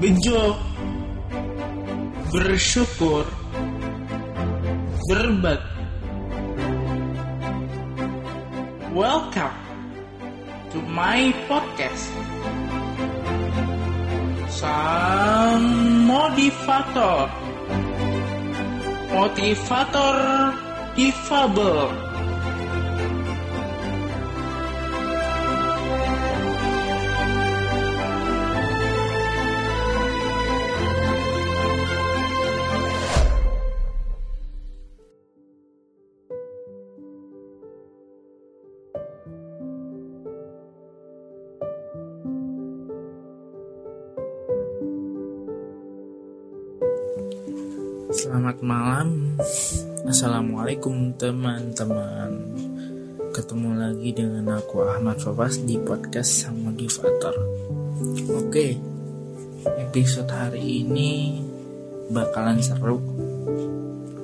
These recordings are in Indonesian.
bejo, bersyukur, berbagi. Welcome to my podcast. Sang motivator, motivator difabel. Selamat malam. Assalamualaikum teman-teman. Ketemu lagi dengan aku Ahmad Fafas di podcast Sang Motivator Oke Episode hari ini Bakalan seru.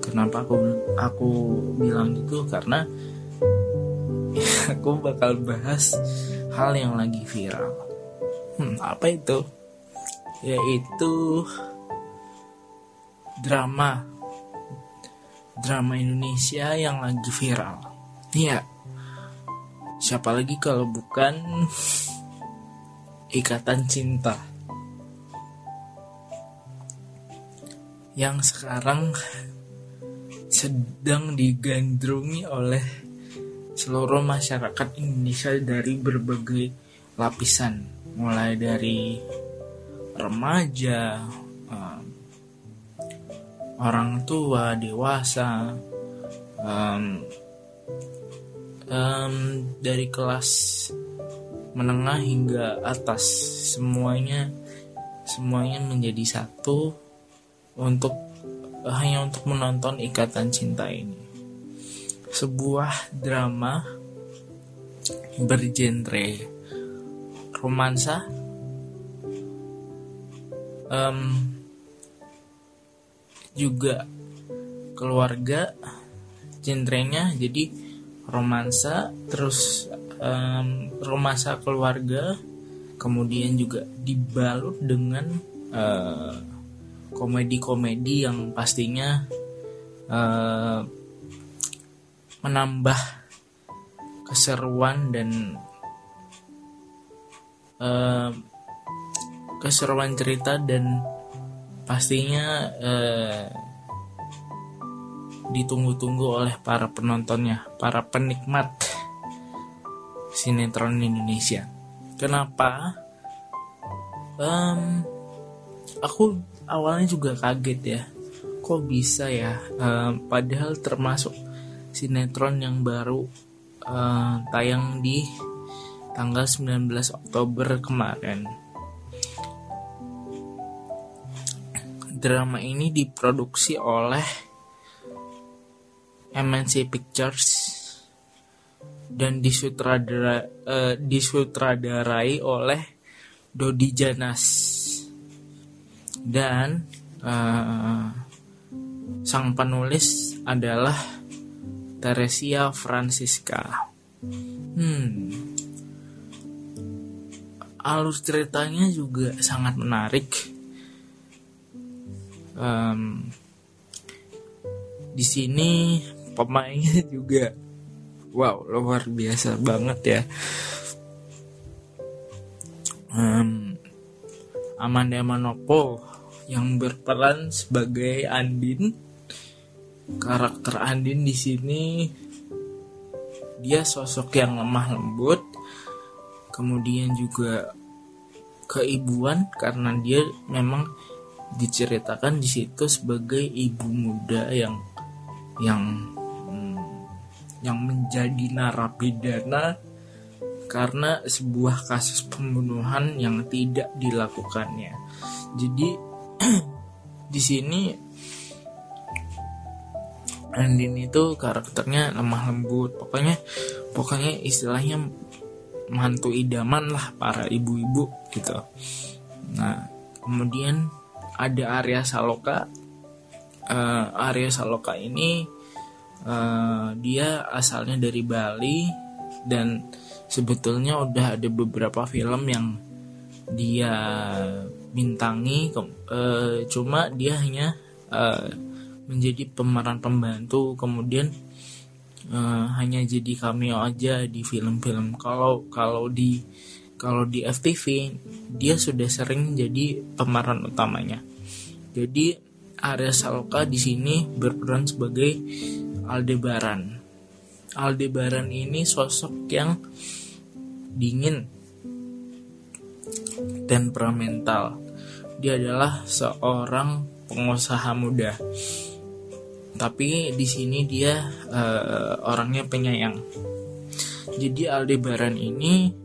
Kenapa aku aku bilang gitu? Karena Aku bakal bahas Hal yang lagi viral. Hmm, Apa itu? Yaitu drama drama Indonesia yang lagi viral. Iya. Siapa lagi kalau bukan Ikatan Cinta. Yang sekarang sedang digandrungi oleh seluruh masyarakat Indonesia dari berbagai lapisan, mulai dari remaja, orang tua, dewasa, um, um, dari kelas menengah hingga atas semuanya semuanya menjadi satu untuk hanya untuk menonton ikatan cinta ini. Sebuah drama bergenre romansa. Um, juga keluarga genrenya jadi romansa terus um, romansa keluarga kemudian juga dibalut dengan uh, komedi-komedi yang pastinya uh, menambah keseruan dan uh, keseruan cerita dan pastinya eh, ditunggu-tunggu oleh para penontonnya, para penikmat sinetron Indonesia. Kenapa? Um, aku awalnya juga kaget ya, kok bisa ya? Um, padahal termasuk sinetron yang baru uh, tayang di tanggal 19 Oktober kemarin drama ini diproduksi oleh MNC Pictures dan disutradara, uh, disutradarai oleh Dodi Janas. Dan uh, sang penulis adalah Teresia Francisca. Hmm, alur ceritanya juga sangat menarik um, di sini pemainnya juga wow luar biasa banget ya. Um, Amanda Manopo yang berperan sebagai Andin karakter Andin di sini dia sosok yang lemah lembut kemudian juga keibuan karena dia memang diceritakan di situ sebagai ibu muda yang yang hmm, yang menjadi narapidana karena sebuah kasus pembunuhan yang tidak dilakukannya. Jadi di sini Andin itu karakternya lemah lembut, pokoknya pokoknya istilahnya mantu idaman lah para ibu-ibu gitu. Nah, kemudian ada Arya Saloka. Uh, Arya Saloka ini uh, dia asalnya dari Bali dan sebetulnya udah ada beberapa film yang dia bintangi uh, cuma dia hanya uh, menjadi pemeran pembantu kemudian uh, hanya jadi cameo aja di film-film kalau kalau di kalau di FTV dia sudah sering jadi pemeran utamanya. Jadi Arya Saloka di sini berperan sebagai Aldebaran. Aldebaran ini sosok yang dingin temperamental. Dia adalah seorang pengusaha muda. Tapi di sini dia uh, orangnya penyayang. Jadi Aldebaran ini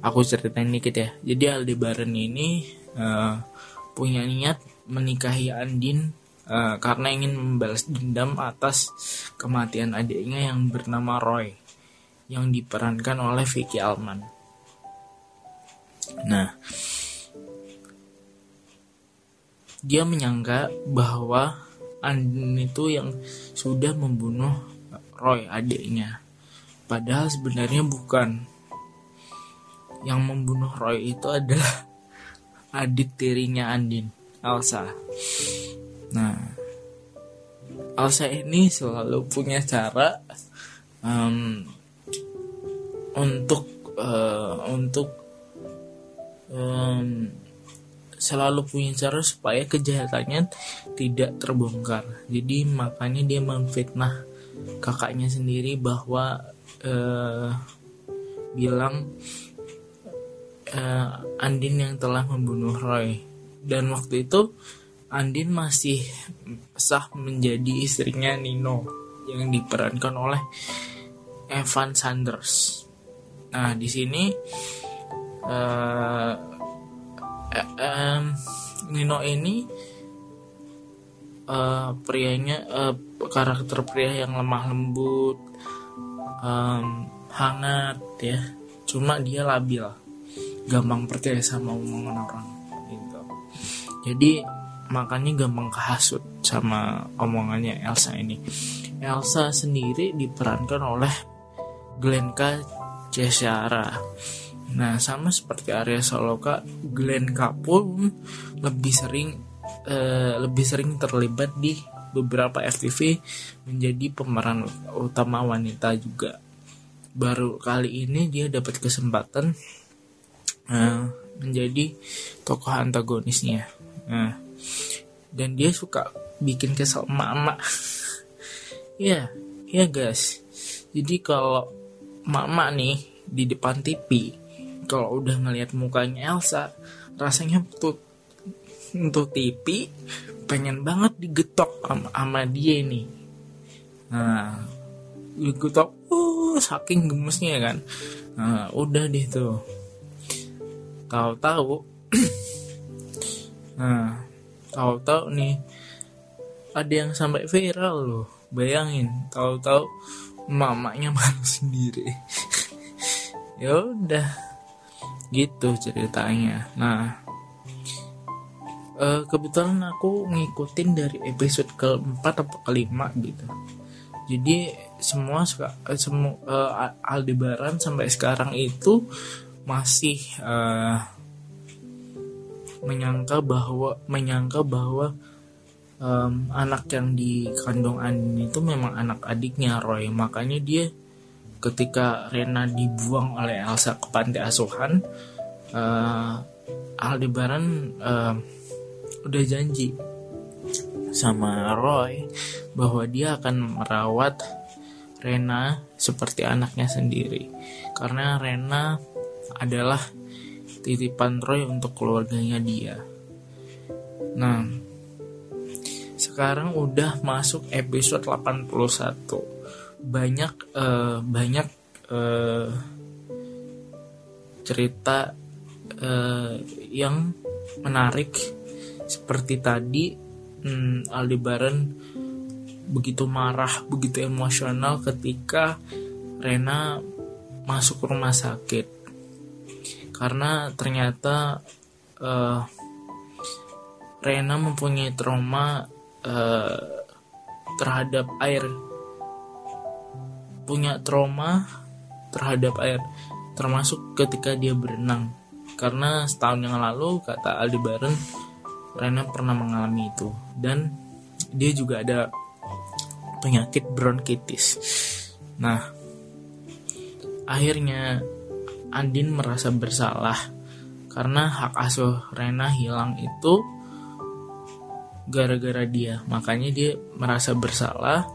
aku ceritain dikit ya jadi Aldebaran ini uh, punya niat menikahi Andin uh, karena ingin membalas dendam atas kematian adiknya yang bernama Roy yang diperankan oleh Vicky Alman nah dia menyangka bahwa Andin itu yang sudah membunuh Roy adiknya. Padahal sebenarnya bukan. Yang membunuh Roy itu adalah adik tirinya Andin, Elsa. Nah, Elsa ini selalu punya cara um, untuk uh, untuk um, selalu punya cara supaya kejahatannya tidak terbongkar. Jadi makanya dia memfitnah kakaknya sendiri bahwa uh, bilang uh, Andin yang telah membunuh Roy. Dan waktu itu Andin masih sah menjadi istrinya Nino yang diperankan oleh Evan Sanders. Nah di sini uh, um, Nino ini uh, prianya uh, karakter pria yang lemah lembut um, hangat ya cuma dia labil gampang percaya sama omongan orang gitu. Jadi makanya gampang kehasut sama omongannya Elsa ini. Elsa sendiri diperankan oleh Glenka Cesara. Nah, sama seperti Arya Saloka, Glenn pun lebih sering uh, lebih sering terlibat di beberapa FTV menjadi pemeran utama wanita juga. Baru kali ini dia dapat kesempatan uh, menjadi tokoh antagonisnya. Nah, dan dia suka bikin kesel emak-emak. ya, ya guys. Jadi kalau emak-emak nih di depan TV kalau udah ngelihat mukanya Elsa rasanya tuh untuk TV pengen banget digetok sama, sama dia nih nah digetok uh saking gemesnya kan nah, udah deh tuh tahu-tahu nah tahu-tahu nih ada yang sampai viral loh. Bayangin tahu-tahu mamanya malu sendiri. Ya udah gitu ceritanya. Nah uh, kebetulan aku ngikutin dari episode keempat atau kelima gitu. Jadi semua suka uh, semua uh, Aldebaran sampai sekarang itu masih uh, menyangka bahwa menyangka bahwa um, anak yang dikandung Andin itu memang anak adiknya Roy. Makanya dia ketika Rena dibuang oleh Elsa ke panti asuhan uh, Aldebaran uh, udah janji sama Roy bahwa dia akan merawat Rena seperti anaknya sendiri. Karena Rena adalah titipan Roy untuk keluarganya dia. Nah, sekarang udah masuk episode 81 banyak uh, banyak uh, cerita uh, yang menarik. Seperti tadi um, Aldebaran begitu marah begitu emosional ketika Rena masuk rumah sakit karena ternyata uh, Rena mempunyai trauma uh, terhadap air. Punya trauma terhadap air termasuk ketika dia berenang. Karena setahun yang lalu kata Aldebaran Rena pernah mengalami itu. Dan dia juga ada penyakit bronkitis. Nah, akhirnya Andin merasa bersalah karena hak asuh Rena hilang itu gara-gara dia. Makanya dia merasa bersalah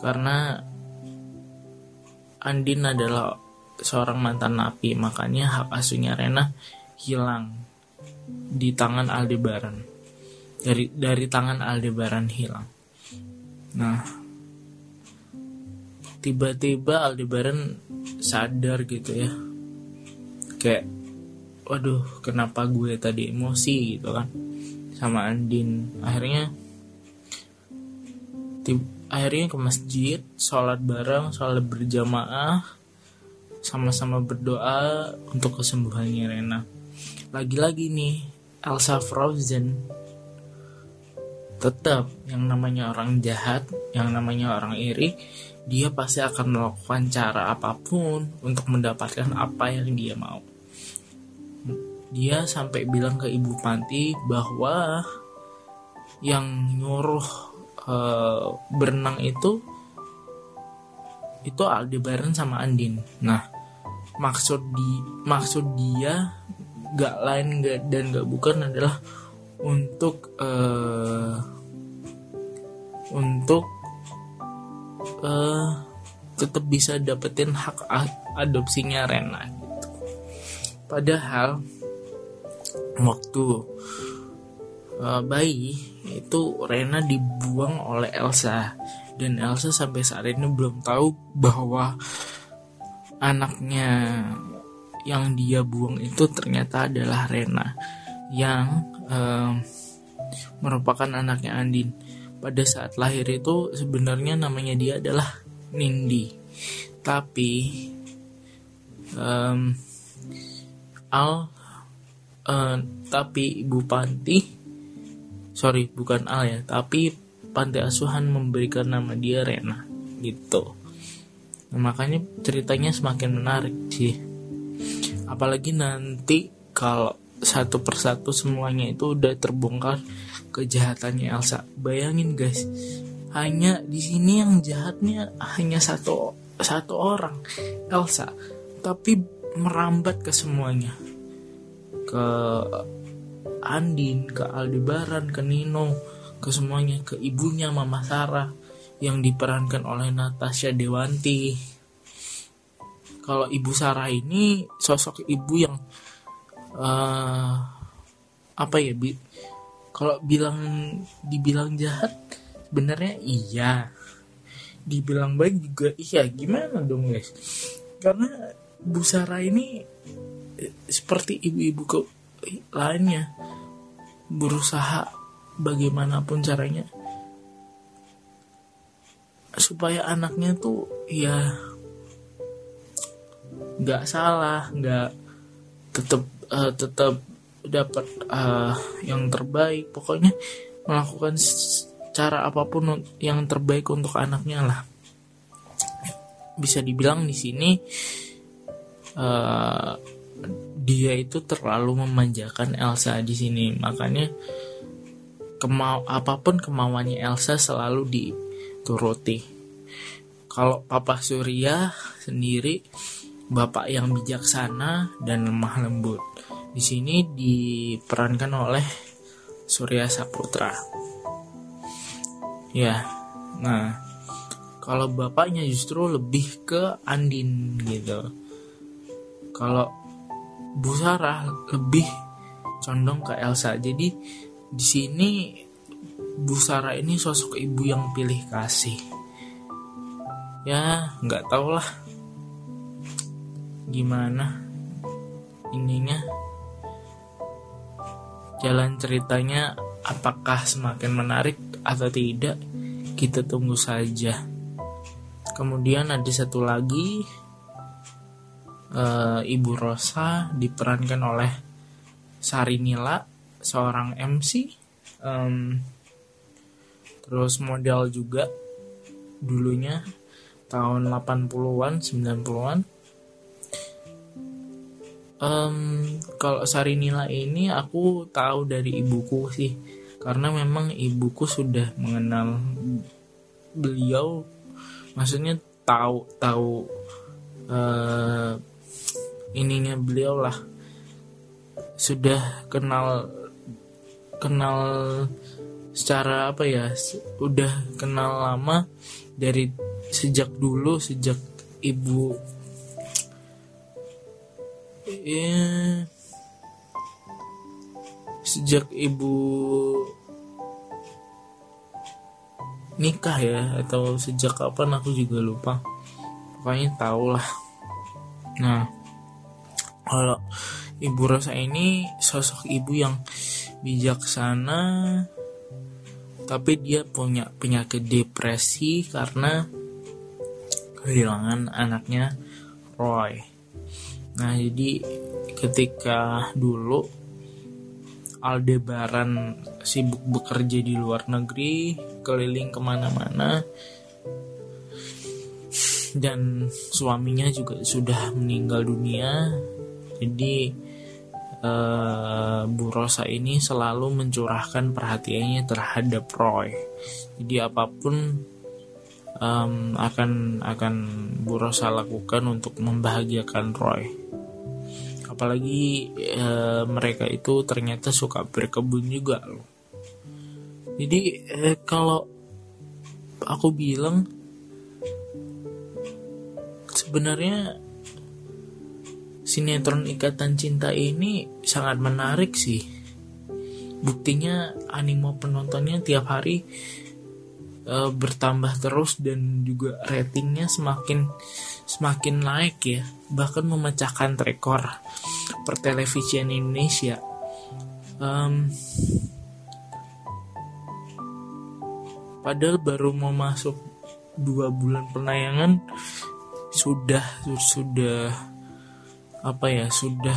karena Andin adalah seorang mantan napi, makanya hak asuhnya Rena hilang di tangan Aldebaran. Dari dari tangan Aldebaran hilang. Nah, tiba-tiba Aldebaran sadar gitu ya. Kayak waduh, kenapa gue tadi emosi gitu kan sama Andin. Akhirnya akhirnya ke masjid, sholat bareng, sholat berjamaah, sama-sama berdoa untuk kesembuhannya Rena. Lagi-lagi nih, Elsa Frozen tetap yang namanya orang jahat, yang namanya orang iri, dia pasti akan melakukan cara apa pun untuk mendapatkan apa yang dia mau. Dia sampai bilang ke ibu panti bahwa yang nyuruh uh, berenang itu itu Aldebaran sama Andin. Nah, maksud di maksud dia gak lain gak dan gak bukan adalah untuk uh, untuk uh, tetap bisa dapetin hak adopsinya Rena gitu. Padahal waktu uh, bayi itu Rena dibuang oleh Elsa dan Elsa sampai saat ini belum tahu bahwa anaknya yang dia buang itu ternyata adalah Rena yang um, merupakan anaknya Andin. Pada saat lahir itu sebenarnya namanya dia adalah Nindi, tapi um, Al, uh, tapi Ibu Panti, sorry bukan Al ya, tapi Panti Asuhan memberikan nama dia Rena, gitu. Nah, makanya ceritanya semakin menarik sih. Apalagi nanti kalau satu persatu semuanya itu udah terbongkar kejahatannya Elsa. Bayangin guys, hanya di sini yang jahatnya hanya satu satu orang Elsa, tapi merambat ke semuanya, ke Andin, ke Aldebaran, ke Nino, ke semuanya, ke ibunya Mama Sarah yang diperankan oleh Natasha Dewanti. Kalau Ibu Sarah ini sosok ibu yang uh, apa ya bi kalau bilang dibilang jahat sebenarnya iya. Dibilang baik juga iya. Gimana dong guys? Karena Bu Sarah ini eh, seperti ibu-ibu ke lainnya berusaha bagaimanapun caranya supaya anaknya tuh ya nggak salah nggak tetap uh, tetap dapat uh, yang terbaik. Pokoknya melakukan cara apa pun yang terbaik untuk anaknya lah. Bisa dibilang di sini uh, dia itu terlalu memanjakan Elsa di sini. Makanya kemau apa pun kemauannya Elsa selalu dituruti. Kalau Papa Surya sendiri bapak yang bijaksana dan lemah lembut. Di sini diperankan oleh Surya Saputra. Ya, nah kalau bapaknya justru lebih ke Andin gitu. Kalau Bu Sarah lebih condong ke Elsa. Jadi di sini Bu Sarah ini sosok ibu yang pilih kasih. Ya, nggak tau lah gimana? Ininya? Jalan ceritanya apakah semakin menarik atau tidak? Kita tunggu saja. Kemudian ada satu lagi e, Ibu Rosa diperankan oleh Sarinila seorang MC um, terus model juga dulunya tahun 80-an 90-an um, kalau Sarinila ini aku tahu dari ibuku sih. Karena memang ibuku sudah mengenal beliau. Maksudnya tahu tahu uh, ininya beliau lah. Sudah kenal kenal secara apa ya udah kenal lama dari sejak dulu sejak ibu ya. Sejak ibu nikah ya atau sejak kapan aku juga lupa. Pokoknya tau lah nah kalau ibu Rosa ini sosok ibu yang bijaksana tapi dia punya penyakit depresi karena kehilangan anaknya Roy. Nah, jadi ketika dulu Aldebaran sibuk bekerja di luar negeri, keliling ke mana-mana, dan suaminya juga sudah meninggal dunia. Jadi uh, Bu Rosa ini selalu mencurahkan perhatiannya terhadap Roy. Jadi apa pun um, akan akan Bu Rosa lakukan untuk membahagiakan Roy apalagi e, mereka itu ternyata suka berkebun juga loh. Jadi e, kalau aku bilang sebenarnya sinetron ikatan cinta ini sangat menarik sih. Buktinya animo penontonnya tiap hari e, bertambah terus dan juga ratingnya semakin semakin naik ya. Bahkan memecahkan rekor pertelevisian Indonesia. Um, padahal baru mau masuk dua bulan penayangan sudah sudah apa ya sudah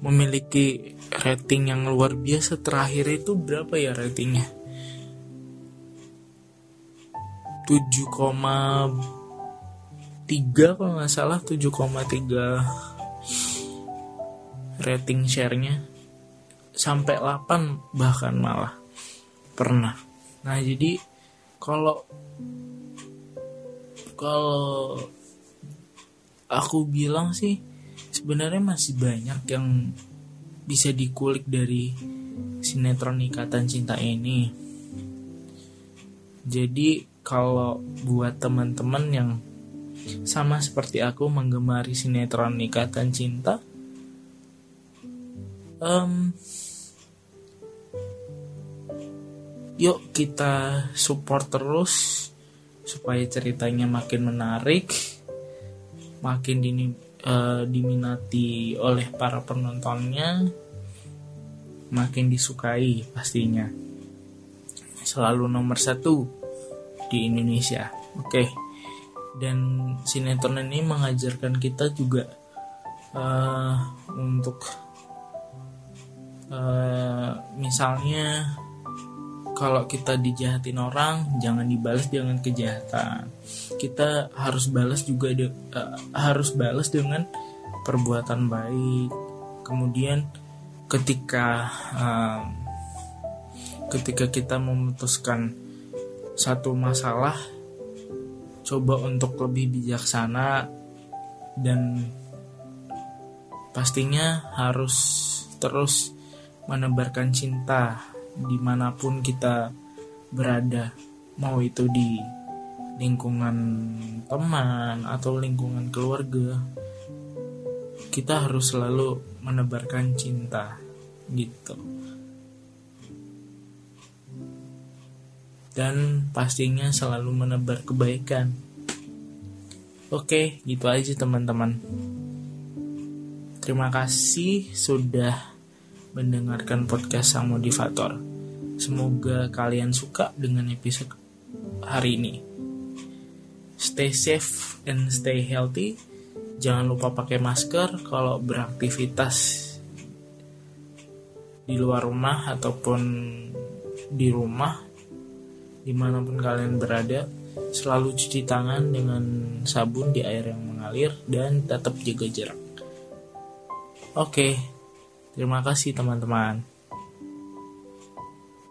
memiliki rating yang luar biasa. Terakhir itu berapa ya ratingnya 7,3 kalau nggak salah 7,3 rating sharenya. Sampai 8 bahkan malah pernah. Nah jadi kalau kalau aku bilang sih sebenarnya masih banyak yang bisa dikulik dari sinetron ikatan cinta ini. Jadi kalau buat teman-teman yang sama seperti aku menggemari sinetron Ikatan Cinta, um, yuk kita support terus supaya ceritanya makin menarik, makin dini, uh, diminati oleh para penontonnya, makin disukai pastinya. Selalu nomor satu di Indonesia. Oke. Okay. Dan sinetron ini mengajarkan kita juga uh, untuk uh, misalnya kalau kita dijahatin orang jangan dibalas dengan kejahatan. Kita harus balas juga de, uh, harus balas dengan perbuatan baik. Kemudian ketika uh, ketika kita memutuskan satu masalah coba untuk lebih bijaksana dan pastinya harus terus menebarkan cinta di mana pun kita berada mau itu di lingkungan teman atau lingkungan keluarga kita harus selalu menebarkan cinta gitu dan pastinya selalu menebar kebaikan. Oke, gitu aja teman-teman. Terima kasih sudah mendengarkan podcast Sang Motivator. Semoga kalian suka dengan episode hari ini. Stay safe and stay healthy. Jangan lupa pakai masker kalau beraktivitas di luar rumah ataupun di rumah di mana pun kalian berada selalu cuci tangan dengan sabun di air yang mengalir dan tetap jaga jarak. Oke, terima kasih teman-teman.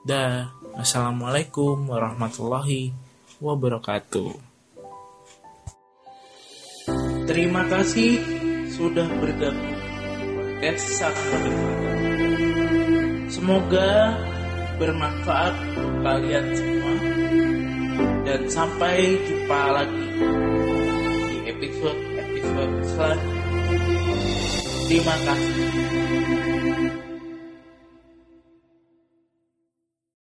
Dah, assalamualaikum warahmatullahi wabarakatuh. Terima kasih sudah bergabung podcast Semoga bermanfaat kalian semua dan sampai jumpa lagi di episode episode selanjutnya. Terima kasih.